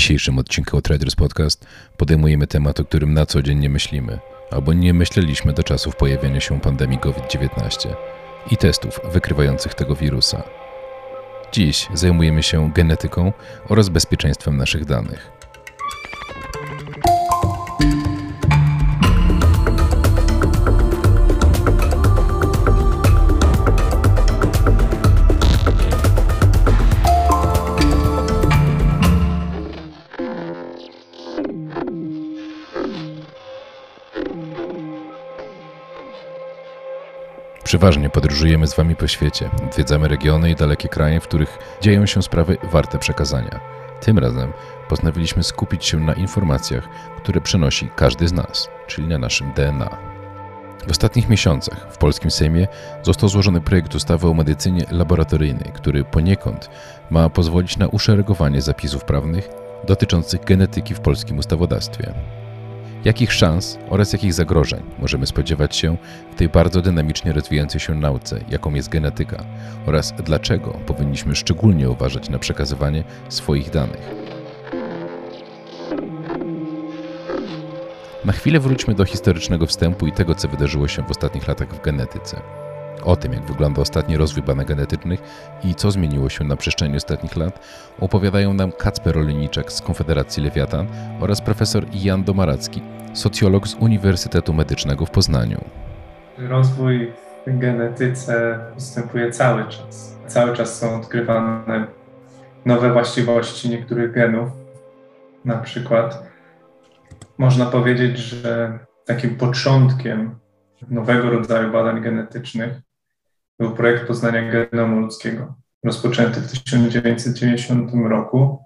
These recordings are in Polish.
dzisiejszym odcinku Traders Podcast podejmujemy temat, o którym na co dzień nie myślimy, albo nie myśleliśmy do czasów pojawienia się pandemii COVID-19 i testów wykrywających tego wirusa. Dziś zajmujemy się genetyką oraz bezpieczeństwem naszych danych. Przeważnie podróżujemy z Wami po świecie, odwiedzamy regiony i dalekie kraje, w których dzieją się sprawy warte przekazania. Tym razem postanowiliśmy skupić się na informacjach, które przenosi każdy z nas, czyli na naszym DNA. W ostatnich miesiącach w polskim Sejmie został złożony projekt ustawy o medycynie laboratoryjnej, który poniekąd ma pozwolić na uszeregowanie zapisów prawnych dotyczących genetyki w polskim ustawodawstwie. Jakich szans oraz jakich zagrożeń możemy spodziewać się w tej bardzo dynamicznie rozwijającej się nauce, jaką jest genetyka, oraz dlaczego powinniśmy szczególnie uważać na przekazywanie swoich danych? Na chwilę wróćmy do historycznego wstępu i tego, co wydarzyło się w ostatnich latach w genetyce. O tym, jak wygląda ostatni rozwój badań genetycznych i co zmieniło się na przestrzeni ostatnich lat, opowiadają nam Kacper Olejniczak z Konfederacji Lewiatan oraz profesor Jan Domaracki, socjolog z Uniwersytetu Medycznego w Poznaniu. Rozwój w genetyce postępuje cały czas. Cały czas są odkrywane nowe właściwości niektórych genów. Na przykład można powiedzieć, że takim początkiem nowego rodzaju badań genetycznych był projekt poznania genomu ludzkiego, rozpoczęty w 1990 roku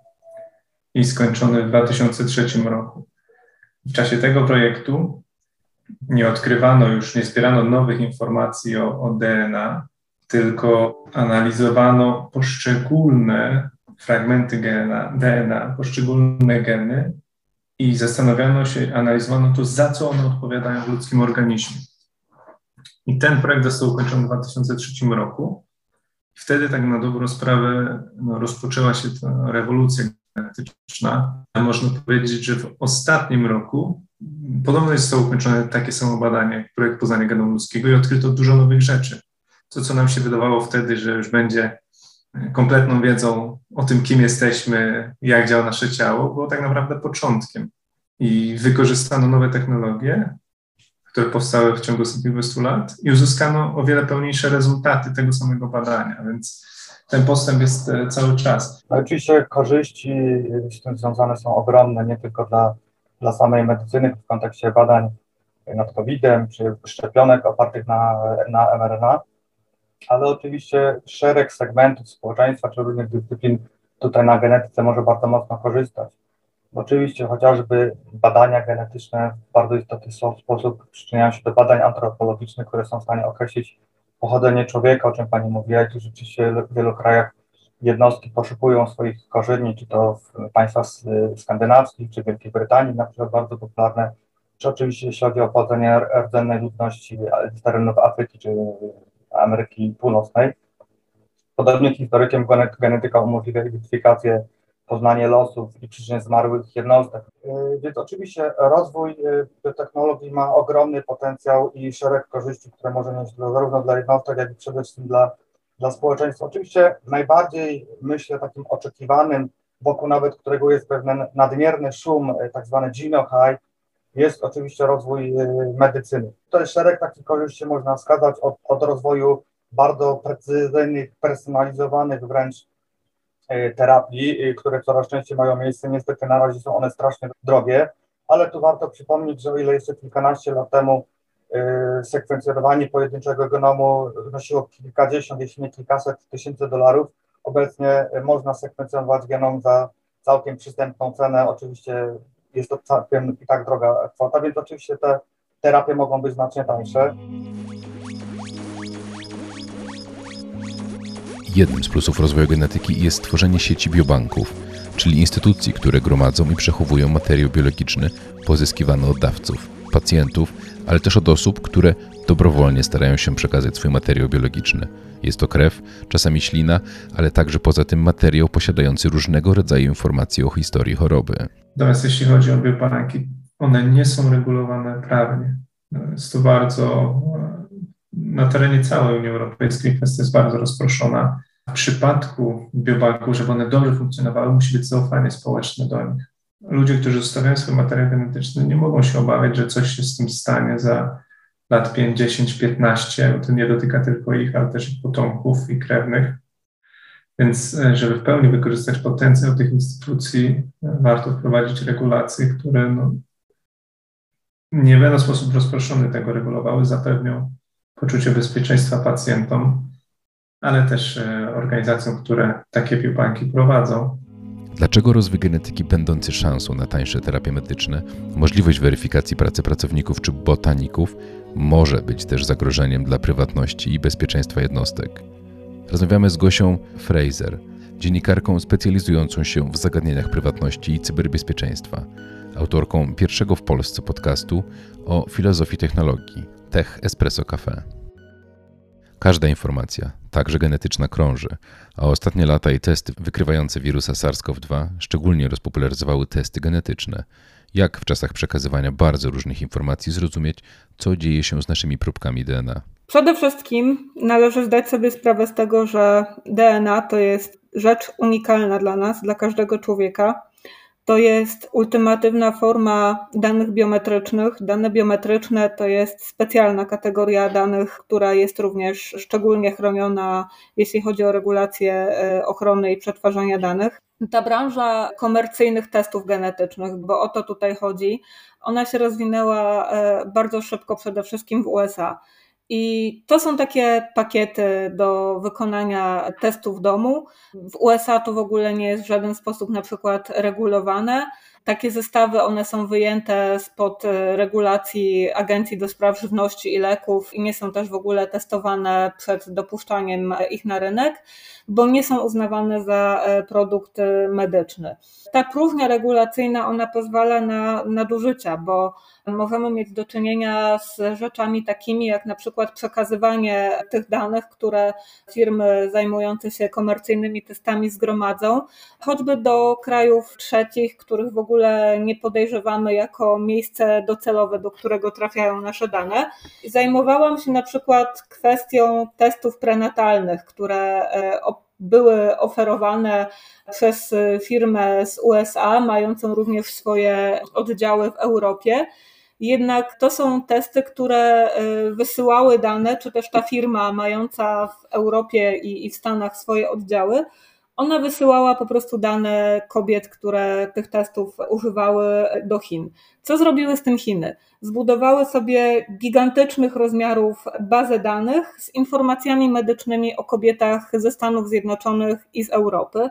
i skończony w 2003 roku. W czasie tego projektu nie odkrywano już, nie zbierano nowych informacji o, o DNA, tylko analizowano poszczególne fragmenty DNA, DNA, poszczególne geny i zastanawiano się, analizowano to, za co one odpowiadają w ludzkim organizmie. I ten projekt został ukończony w 2003 roku. Wtedy tak na dobrą sprawę no, rozpoczęła się ta rewolucja genetyczna. Można powiedzieć, że w ostatnim roku podobno zostało ukończone takie samo badanie, projekt poznania genomu ludzkiego i odkryto dużo nowych rzeczy. To, co nam się wydawało wtedy, że już będzie kompletną wiedzą o tym, kim jesteśmy, jak działa nasze ciało, było tak naprawdę początkiem. I wykorzystano nowe technologie, które powstały w ciągu ostatnich 20 lat i uzyskano o wiele pełniejsze rezultaty tego samego badania, więc ten postęp jest e, cały czas. Oczywiście korzyści z tym związane są ogromne, nie tylko dla, dla samej medycyny w kontekście badań nad COVID-em czy szczepionek opartych na, na mRNA, ale oczywiście szereg segmentów społeczeństwa czy różnych dyscyplin tutaj na genetyce może bardzo mocno korzystać. Oczywiście chociażby badania genetyczne w bardzo istotny sposób przyczyniają się do badań antropologicznych, które są w stanie określić pochodzenie człowieka, o czym Pani mówiła, i rzeczywiście w wielu krajach jednostki poszukują swoich korzeni, czy to w państwach skandynawskich, czy Wielkiej Brytanii, na przykład bardzo popularne, czy oczywiście jeśli chodzi o pochodzenie rdzennej ludności z terenów Afryki, czy Ameryki Północnej. Podobnie historykiem genetyka umożliwia identyfikację poznanie losów i przyczyn zmarłych jednostek. Y, więc oczywiście rozwój biotechnologii y, ma ogromny potencjał i szereg korzyści, które może mieć zarówno dla jednostek, jak i przede wszystkim dla, dla społeczeństwa. Oczywiście najbardziej, myślę, takim oczekiwanym, wokół nawet którego jest pewien nadmierny szum, y, tak zwany genohigh, jest oczywiście rozwój medycyny. Jest szereg takich korzyści można wskazać od, od rozwoju bardzo precyzyjnych, personalizowanych wręcz E, terapii, e, które coraz częściej mają miejsce. Niestety na razie są one strasznie drogie, ale tu warto przypomnieć, że o ile jeszcze kilkanaście lat temu e, sekwencjonowanie pojedynczego genomu nosiło kilkadziesiąt, jeśli nie kilkaset tysięcy dolarów, obecnie można sekwencjonować genom za całkiem przystępną cenę. Oczywiście jest to całkiem i tak droga kwota, więc oczywiście te terapie mogą być znacznie tańsze. Jednym z plusów rozwoju genetyki jest stworzenie sieci biobanków, czyli instytucji, które gromadzą i przechowują materiał biologiczny pozyskiwany od dawców, pacjentów, ale też od osób, które dobrowolnie starają się przekazać swój materiał biologiczny. Jest to krew, czasami ślina, ale także poza tym materiał posiadający różnego rodzaju informacje o historii choroby. Natomiast jeśli chodzi o biobanki, one nie są regulowane prawnie. Jest to bardzo, na terenie całej Unii Europejskiej kwestia jest bardzo rozproszona. W przypadku biobanków, żeby one dobrze funkcjonowały, musi być zaufanie społeczne do nich. Ludzie, którzy zostawiają swój materiał genetyczny, nie mogą się obawiać, że coś się z tym stanie za lat 5, 10, 15. To nie dotyka tylko ich, ale też ich potomków i krewnych. Więc, e, żeby w pełni wykorzystać potencjał tych instytucji, e, warto wprowadzić regulacje, które no, nie będą w sposób rozproszony tego regulowały, zapewnią poczucie bezpieczeństwa pacjentom, ale też e, organizacjom, które takie biobanki prowadzą. Dlaczego rozwój genetyki będący szansą na tańsze terapie medyczne, możliwość weryfikacji pracy pracowników czy botaników może być też zagrożeniem dla prywatności i bezpieczeństwa jednostek? Rozmawiamy z Gosią Fraser, dziennikarką specjalizującą się w zagadnieniach prywatności i cyberbezpieczeństwa, autorką pierwszego w Polsce podcastu o filozofii technologii Tech Espresso Cafe. Każda informacja, także genetyczna, krąży, a ostatnie lata i testy wykrywające wirusa SARS-CoV-2 szczególnie rozpopularyzowały testy genetyczne. Jak w czasach przekazywania bardzo różnych informacji zrozumieć, co dzieje się z naszymi próbkami DNA? Przede wszystkim należy zdać sobie sprawę z tego, że DNA to jest rzecz unikalna dla nas, dla każdego człowieka. To jest ultimatywna forma danych biometrycznych. Dane biometryczne to jest specjalna kategoria danych, która jest również szczególnie chroniona, jeśli chodzi o regulację e, ochrony i przetwarzania danych. Ta branża komercyjnych testów genetycznych, bo o to tutaj chodzi, ona się rozwinęła e, bardzo szybko, przede wszystkim w USA. I to są takie pakiety do wykonania testu w domu. W USA to w ogóle nie jest w żaden sposób na przykład regulowane. Takie zestawy, one są wyjęte spod e, regulacji Agencji do Spraw Żywności i Leków i nie są też w ogóle testowane przed dopuszczaniem ich na rynek, bo nie są uznawane za e, produkt medyczny. Ta próżnia regulacyjna, ona pozwala na nadużycia, bo możemy mieć do czynienia z rzeczami takimi jak na przykład przekazywanie tych danych, które firmy zajmujące się komercyjnymi testami zgromadzą, choćby do krajów trzecich, których w ogóle nie podejrzewamy jako miejsce docelowe, do którego trafiają nasze dane. Zajmowałam się na przykład kwestią testów prenatalnych, które e, były oferowane przez firmę z USA, mającą również swoje oddziały w Europie. Jednak to są testy, które y, wysyłały dane, czy też ta firma mająca w Europie i w Stanach swoje oddziały, ona wysyłała po prostu dane kobiet, które tych testów używały do Chin. Co zrobiły z tym Chiny? Zbudowały sobie gigantycznych rozmiarów bazę danych z informacjami medycznymi o kobietach ze Stanów Zjednoczonych i z Europy.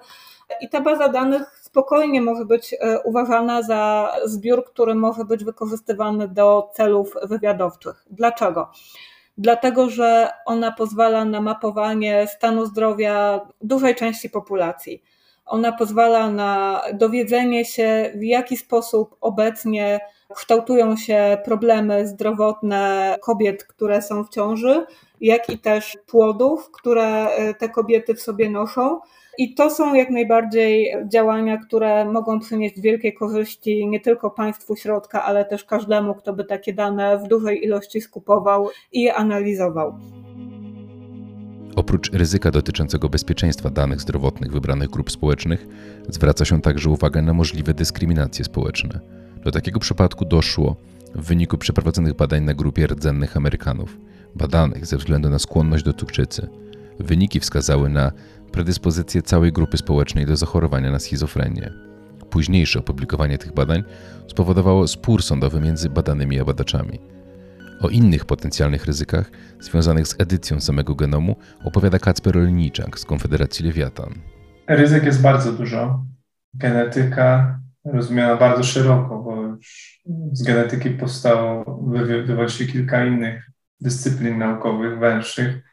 I ta baza danych spokojnie może być e, uważana za zbiór, który może być wykorzystywany do celów wywiadowczych. Dlaczego? Dlatego, że ona pozwala na mapowanie stanu zdrowia dużej części populacji. Ona pozwala na dowiedzenie się, w jaki sposób obecnie kształtują się problemy zdrowotne kobiet, które są w ciąży, jak i też płodów, które e, te kobiety w sobie noszą i to są jak najbardziej działania, które mogą przynieść wielkie korzyści nie tylko państwu środka, ale też każdemu, kto by takie dane w dużej ilości skupował i je analizował. Oprócz ryzyka dotyczącego bezpieczeństwa danych zdrowotnych wybranych grup społecznych, zwraca się także uwagę na możliwe dyskryminacje społeczne. Do takiego przypadku doszło w wyniku przeprowadzonych badań na grupie rdzennych Amerykanów, badanych ze względu na skłonność do cukrzycy. Wyniki wskazały na predyspozycję całej grupy społecznej do zachorowania na schizofrenię. Późniejsze opublikowanie tych badań spowodowało spór sądowy między badanymi a badaczami. O innych potencjalnych ryzykach związanych z edycją samego genomu opowiada Kacper Olniczak z Konfederacji Lewiatan. Ryzyk jest bardzo dużo. Genetyka rozumiana bardzo szeroko, bo już z genetyki powstało, wywodzi się kilka innych dyscyplin naukowych, węższych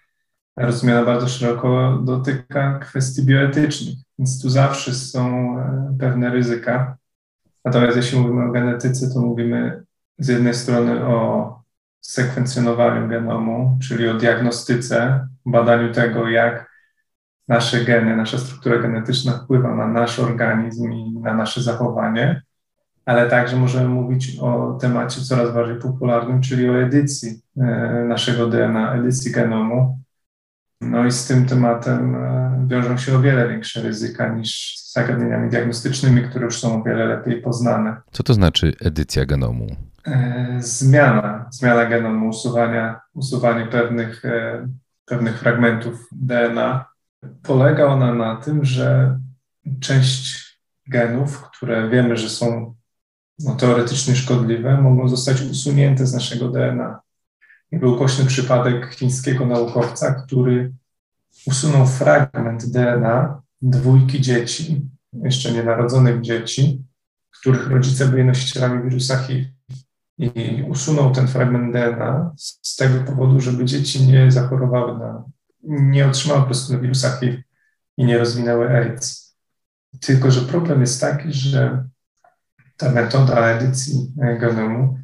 rozumiana bardzo szeroko, dotyka kwestii bioetycznych, więc tu zawsze są e, pewne ryzyka. Natomiast jeśli mówimy o genetyce, to mówimy z jednej strony o sekwencjonowaniu genomu, czyli o diagnostyce, badaniu tego, jak nasze geny, nasza struktura genetyczna wpływa na nasz organizm i na nasze zachowanie, ale także możemy mówić o temacie coraz bardziej popularnym, czyli o edycji e, naszego DNA, edycji genomu. No i z tym tematem e, wiążą się o wiele większe ryzyka niż z zagadnieniami diagnostycznymi, które już są o wiele lepiej poznane. Co to znaczy edycja genomu? E, zmiana, zmiana genomu, usuwania, usuwanie pewnych, pewnych fragmentów DNA. Polega ona na tym, że część genów, które wiemy, że są no, teoretycznie szkodliwe, mogą zostać usunięte z naszego DNA. Był głośny przypadek chińskiego naukowca, który usunął fragment DNA dwójki dzieci, jeszcze nienarodzonych dzieci, których rodzice byli nosicielami wirusa HIV. I usunął ten fragment DNA z tego powodu, żeby dzieci nie zachorowały na, nie otrzymały po prostu wirusa HIV i nie rozwinęły AIDS. Tylko, że problem jest taki, że ta metoda edycji genomu,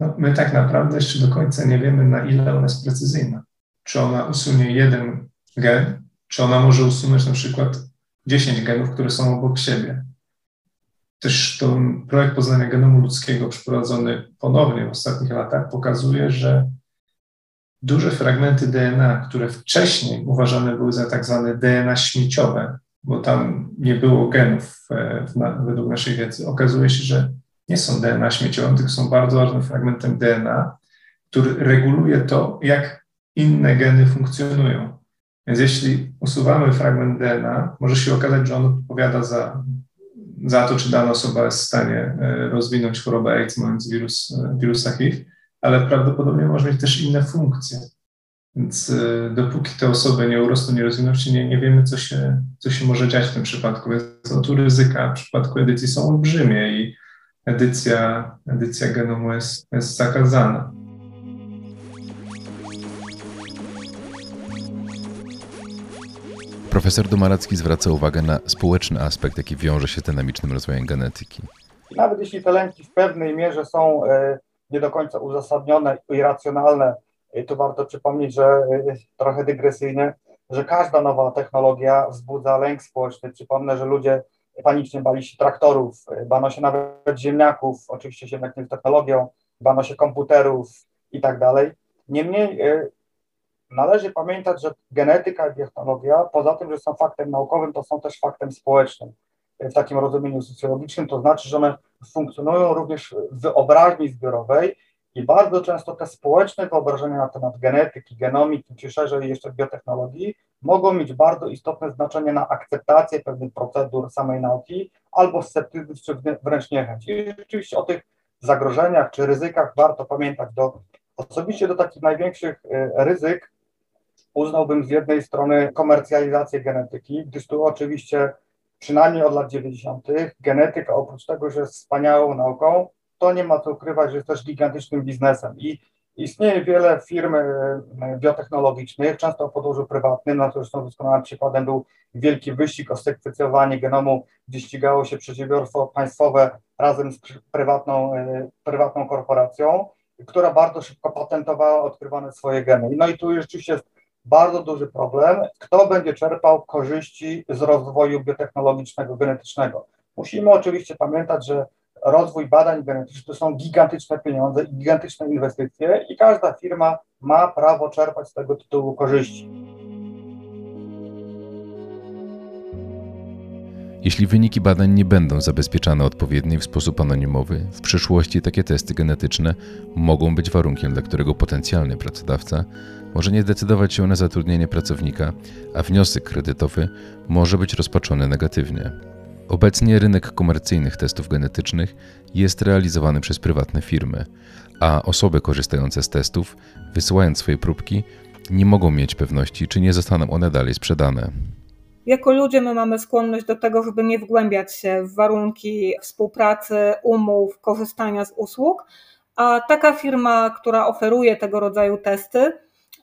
no my tak naprawdę jeszcze do końca nie wiemy, na ile ona jest precyzyjna. Czy ona usunie jeden gen, czy ona może usunąć na przykład 10 genów, które są obok siebie. Też ten projekt poznania genomu ludzkiego przeprowadzony ponownie w ostatnich latach pokazuje, że duże fragmenty DNA, które wcześniej uważane były za tak zwane DNA śmieciowe, bo tam nie było genów e, według naszej wiedzy. Okazuje się, że nie są DNA śmieciowym, tylko są bardzo ważnym fragmentem DNA, który reguluje to, jak inne geny funkcjonują. Więc jeśli usuwamy fragment DNA, może się okazać, że on odpowiada za, za to, czy dana osoba jest w stanie e, rozwinąć chorobę AIDS, mając wirus, e, wirusa HIV, ale prawdopodobnie może mieć też inne funkcje. Więc y, dopóki te osoby nie urosną, nie rozwiną się, nie, nie wiemy, co się, co się może dziać w tym przypadku. Więc no, tu ryzyka w przypadku edycji są olbrzymie i edycja, edycja genomu jest, jest zakazana. Profesor Domaracki zwraca uwagę na społeczny aspekt, jaki wiąże się z dynamicznym rozwojem genetyki. Nawet jeśli te lęki w pewnej mierze są e, nie do końca uzasadnione i racjonalne, i tu warto przypomnieć, że y, trochę dygresyjnie, że każda nowa technologia wzbudza lęk społeczny. Przypomnę, że ludzie panicznie bali się traktorów, y, bano się nawet ziemniaków, oczywiście ziemniak nie technologią, bano się komputerów i tak dalej. Niemniej y, należy pamiętać, że genetyka i technologia, poza tym, że są faktem naukowym, to są też faktem społecznym w takim rozumieniu socjologicznym, to znaczy, że one funkcjonują również w wyobraźni zbiorowej i bardzo często te społeczne wyobrażenia na temat genetyki, genomiki, czy szerzej jeszcze biotechnologii, mogą mieć bardzo istotne znaczenie na akceptację pewnych procedur samej nauki, albo sceptycyzm, czy wręcz niechęć. I rzeczywiście o tych zagrożeniach czy ryzykach warto pamiętać. Do, osobiście do takich największych y, ryzyk uznałbym z jednej strony komercjalizację genetyki, gdyż tu oczywiście przynajmniej od lat 90. genetyka oprócz tego, że jest wspaniałą nauką, to nie ma co ukrywać, że jest też gigantycznym biznesem i istnieje wiele firm e, biotechnologicznych, często o podłożu prywatnym, na to zresztą doskonałym przykładem był wielki wyścig o sekwencjonowanie genomu, gdzie ścigało się przedsiębiorstwo państwowe razem z prywatną, e, prywatną korporacją, która bardzo szybko patentowała odkrywane swoje geny. No i tu rzeczywiście jest bardzo duży problem, kto będzie czerpał korzyści z rozwoju biotechnologicznego, genetycznego. Musimy oczywiście pamiętać, że rozwój badań genetycznych to są gigantyczne pieniądze i gigantyczne inwestycje i każda firma ma prawo czerpać z tego tytułu korzyści. Jeśli wyniki badań nie będą zabezpieczane odpowiednio w sposób anonimowy, w przyszłości takie testy genetyczne mogą być warunkiem, dla którego potencjalny pracodawca może nie zdecydować się na zatrudnienie pracownika, a wniosek kredytowy może być rozpatrzony negatywnie. Obecnie rynek komercyjnych testów genetycznych jest realizowany przez prywatne firmy, a osoby korzystające z testów, wysyłając swoje próbki, nie mogą mieć pewności, czy nie zostaną one dalej sprzedane. Jako ludzie my mamy skłonność do tego, żeby nie wgłębiać się w warunki współpracy, umów, korzystania z usług, a taka firma, która oferuje tego rodzaju testy,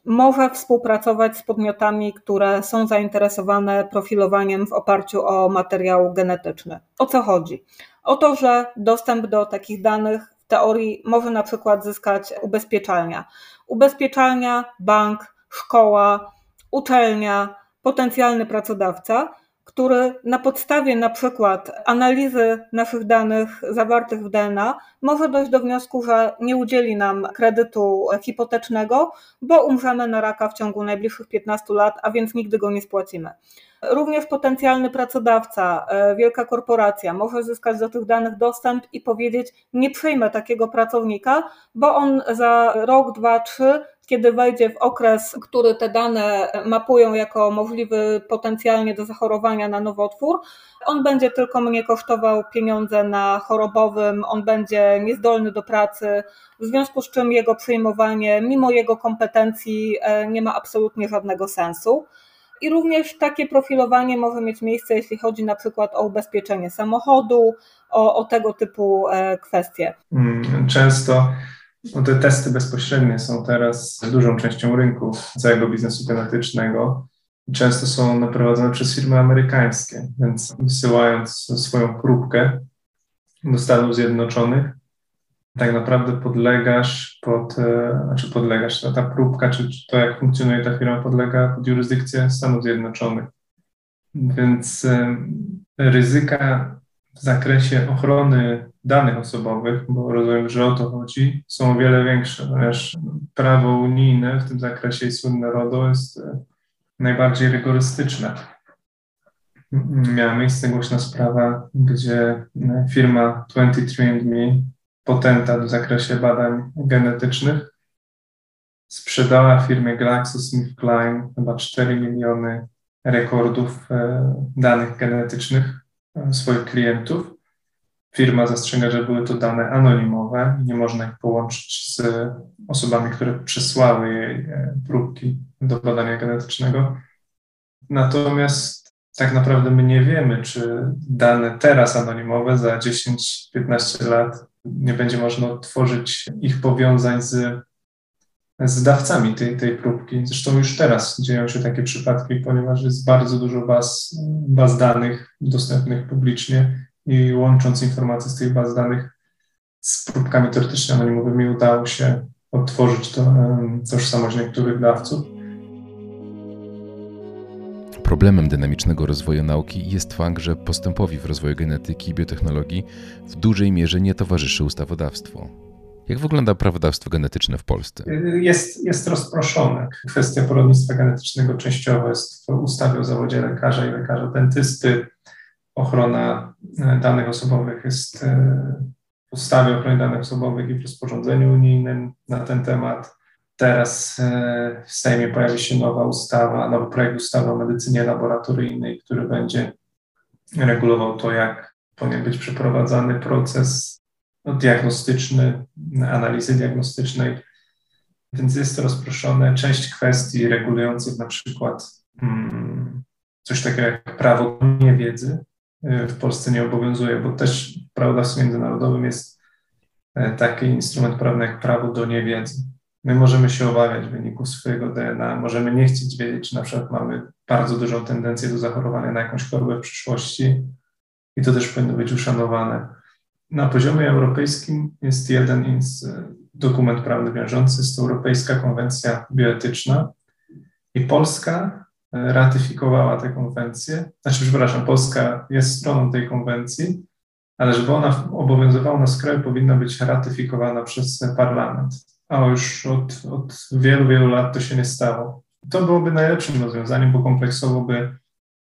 może współpracować z podmiotami, które są zainteresowane profilowaniem w oparciu o materiał genetyczny. O co chodzi? O to, że dostęp do takich danych w teorii może na przykład zyskać ubezpieczalnia. Ubezpieczalnia, bank, szkoła, uczelnia, potencjalny pracodawca który na podstawie na przykład analizy naszych danych zawartych w DNA może dojść do wniosku, że nie udzieli nam kredytu hipotecznego, bo umrzemy na raka w ciągu najbliższych 15 lat, a więc nigdy go nie spłacimy. Również potencjalny pracodawca, e, wielka korporacja może zyskać do tych danych dostęp i powiedzieć: Nie przyjmę takiego pracownika, bo on za rok, dwa, trzy kiedy wejdzie w okres, który te dane mapują jako możliwy potencjalnie do zachorowania na nowotwór, on będzie tylko mnie kosztował pieniądze na chorobowym, on będzie niezdolny do pracy, w związku z czym jego przyjmowanie, mimo jego kompetencji, e, nie ma absolutnie żadnego sensu. I również takie profilowanie może mieć miejsce, jeśli chodzi na przykład o ubezpieczenie samochodu, o, o tego typu e, kwestie. Mm, często no te testy bezpośrednie są teraz dużą częścią rynku całego biznesu genetycznego. Często są naprowadzone przez firmy amerykańskie, więc wysyłając swoją próbkę do Stanów Zjednoczonych, tak naprawdę podlegasz pod, e, znaczy podlegasz, ta, ta próbka, czy, czy to jak funkcjonuje ta firma, podlega pod jurysdykcję Stanów Zjednoczonych. Więc ryzyka w zakresie ochrony danych osobowych, bo rozumiem, że o to chodzi, są o wiele większe, ponieważ prawo unijne w tym zakresie i słynne RODO jest e, najbardziej rygorystyczne. Miała miejsce głośna sprawa, gdzie e, firma 23andMe, potenta w zakresie badań genetycznych, sprzedała firmie GlaxoSmithKline chyba 4 miliony rekordów e, danych genetycznych swoich klientów. Firma zastrzega, że były to dane anonimowe i nie można ich połączyć z osobami, które przesłały jej e, próbki do badania genetycznego. Natomiast tak naprawdę my nie wiemy, czy dane teraz anonimowe za 10-15 lat nie będzie można tworzyć ich powiązań z, z dawcami tej, tej próbki. Zresztą już teraz dzieją się takie przypadki, ponieważ jest bardzo dużo baz, baz danych dostępnych publicznie i łącząc informacje z tych baz danych z próbkami teoretycznie anonimowymi udało się odtworzyć to, tożsamość niektórych dawców. Problemem dynamicznego rozwoju nauki jest fakt, że postępowi w rozwoju genetyki i biotechnologii w dużej mierze nie towarzyszy ustawodawstwo. Jak wygląda prawodawstwo genetyczne w Polsce? Jest, jest rozproszone. Kwestia porodnictwa genetycznego częściowo jest w ustawie o zawodzie lekarza i lekarza dentysty ochrona e, danych osobowych jest e, w ustawie o ochronie danych osobowych i w rozporządzeniu unijnym na ten temat. Teraz e, w Sejmie pojawi się nowa ustawa, nowy projekt ustawy o medycynie laboratoryjnej, który będzie regulował to, jak powinien być przeprowadzany proces diagnostyczny, analizy diagnostycznej. Więc jest to rozproszone. Część kwestii regulujących na przykład hmm, coś takiego jak prawo niewiedzy, w Polsce nie obowiązuje, bo też w prawodawstwie międzynarodowym jest e, taki instrument prawny jak prawo do niewiedzy. My możemy się obawiać wyników swojego DNA, możemy nie chcieć wiedzieć, czy na przykład mamy bardzo dużą tendencję do zachorowania na jakąś chorobę w przyszłości i to też powinno być uszanowane. Na poziomie europejskim jest jeden dokument prawny wiążący, jest to Europejska Konwencja Bioetyczna i Polska ratyfikowała tę konwencję, znaczy, przepraszam, Polska jest stroną tej konwencji, ale żeby ona obowiązywała na kraju, powinna być ratyfikowana przez parlament. A już od, od wielu, wielu lat to się nie stało. To byłoby najlepszym rozwiązaniem, bo kompleksowo by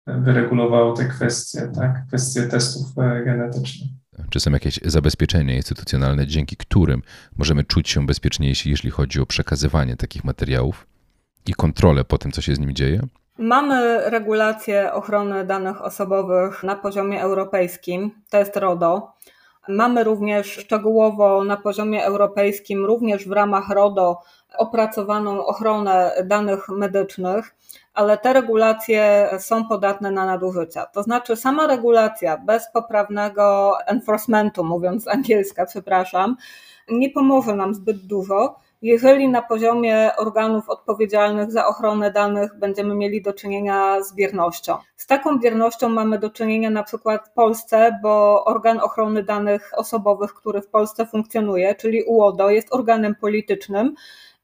wyregulowało te kwestie, tak, kwestie testów e, genetycznych. Czy są jakieś zabezpieczenia instytucjonalne, dzięki którym możemy czuć się bezpieczniejsi, jeśli chodzi o przekazywanie takich materiałów i kontrolę po tym, co się z nimi dzieje? Mamy regulację ochrony danych osobowych na poziomie europejskim, to jest RODO. Mamy również szczegółowo na poziomie europejskim, również w ramach RODO, opracowaną ochronę danych medycznych, ale te regulacje są podatne na nadużycia. To znaczy, sama regulacja bez poprawnego enforcementu, mówiąc z angielska, przepraszam, nie pomoże nam zbyt dużo, jeżeli na poziomie organów odpowiedzialnych za ochronę danych będziemy mieli do czynienia z biernością. Z taką biernością mamy do czynienia na przykład w Polsce, bo organ ochrony danych osobowych, który w Polsce funkcjonuje, czyli UODO, jest organem politycznym.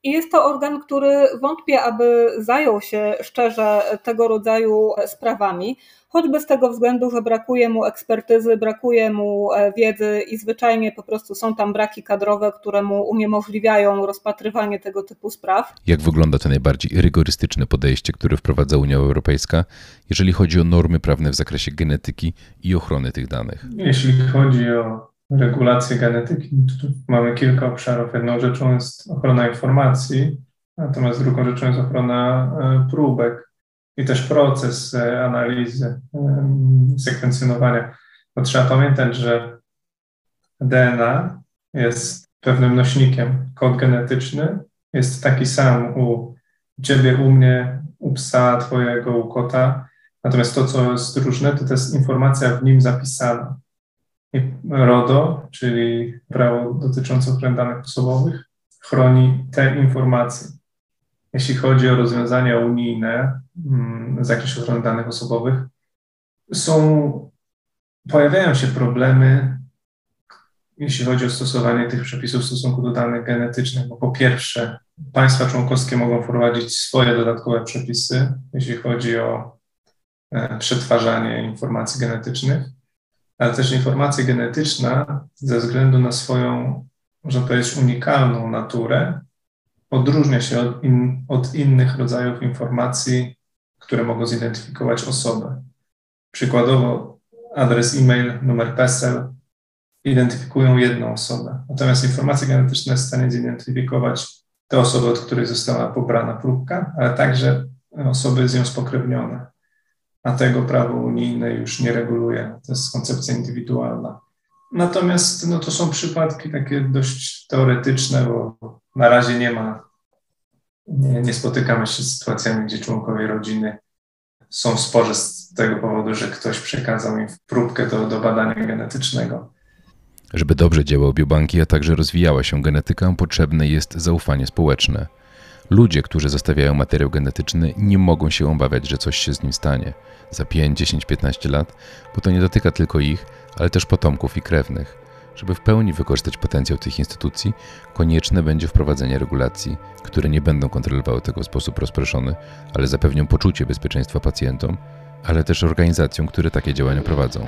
I jest to organ, który wątpię, aby zajął się szczerze tego rodzaju sprawami, choćby z tego względu, że brakuje mu ekspertyzy, brakuje mu e, wiedzy i zwyczajnie po prostu są tam braki kadrowe, które mu uniemożliwiają rozpatrywanie tego typu spraw. Jak wygląda to najbardziej rygorystyczne podejście, które wprowadza Unia Europejska, jeżeli chodzi o normy prawne w zakresie genetyki i ochrony tych danych? Jeśli chodzi o regulację genetyki, tu mamy kilka obszarów. Jedną rzeczą jest ochrona informacji, natomiast drugą rzeczą jest ochrona e, próbek i też proces e, analizy, sekwencjonowania. Bo trzeba pamiętać, że DNA jest pewnym nośnikiem. Kod genetyczny jest taki sam u ciebie, u mnie, u psa twojego, u kota. Natomiast to, co jest różne, to to jest informacja w nim zapisana. RODO, czyli prawo dotyczące ochrony danych osobowych, chroni te informacje. Jeśli chodzi o rozwiązania unijne mm, w zakresie ochrony danych osobowych, są, pojawiają się problemy, jeśli chodzi o stosowanie tych przepisów w stosunku do danych genetycznych. Bo po pierwsze, państwa członkowskie mogą wprowadzić swoje dodatkowe przepisy, jeśli chodzi o e, przetwarzanie informacji genetycznych, ale też informacja genetyczna ze względu na swoją, można powiedzieć, unikalną naturę, odróżnia się od, in, od innych rodzajów informacji, które mogą zidentyfikować osobę. Przykładowo adres e-mail, numer PESEL identyfikują jedną osobę, natomiast informacja genetyczna jest w stanie zidentyfikować te osoby, od których została pobrana próbka, ale także osoby z nią spokrewnione. A tego prawo unijne już nie reguluje. To jest koncepcja indywidualna. Natomiast no, to są przypadki takie dość teoretyczne, bo na razie nie ma, nie, nie spotykamy się z sytuacjami, gdzie członkowie rodziny są w sporze z tego powodu, że ktoś przekazał im próbkę do, do badania genetycznego. Żeby dobrze działały biobanki, a także rozwijała się genetyka, potrzebne jest zaufanie społeczne. Ludzie, którzy zostawiają materiał genetyczny, nie mogą się obawiać, że coś się z nim stanie za 5, 10, 15 lat, bo to nie dotyka tylko ich, ale też potomków i krewnych. Żeby w pełni wykorzystać potencjał tych instytucji, konieczne będzie wprowadzenie regulacji, które nie będą kontrolowały tego w sposób rozproszony, ale zapewnią poczucie bezpieczeństwa pacjentom, ale też organizacjom, które takie działania prowadzą.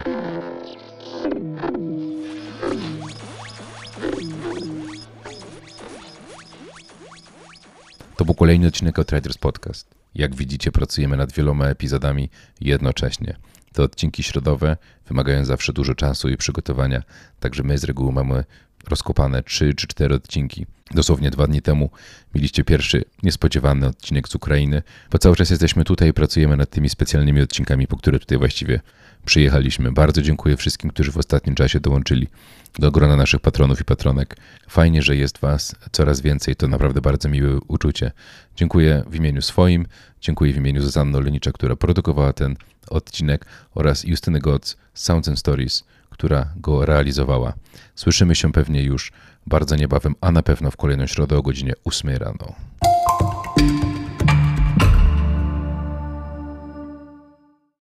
To był kolejny odcinek Outriders Podcast. Jak widzicie, pracujemy nad wieloma epizodami jednocześnie. Te odcinki środowe wymagają zawsze dużo czasu i przygotowania, także my z reguły mamy rozkopane 3 czy 4 odcinki. Dosłownie dwa dni temu mieliście pierwszy niespodziewany odcinek z Ukrainy, bo cały czas jesteśmy tutaj i pracujemy nad tymi specjalnymi odcinkami, po które tutaj właściwie przyjechaliśmy. Bardzo dziękuję wszystkim, którzy w ostatnim czasie dołączyli do grona naszych patronów i patronek. Fajnie, że jest Was coraz więcej, to naprawdę bardzo miłe uczucie. Dziękuję w imieniu swoim, dziękuję w imieniu Zuzanny Olenicza, która produkowała ten odcinek oraz Justyny Goc z Sounds and Stories, która go realizowała. Słyszymy się pewnie już bardzo niebawem, a na pewno w kolejną środę o godzinie 8 rano.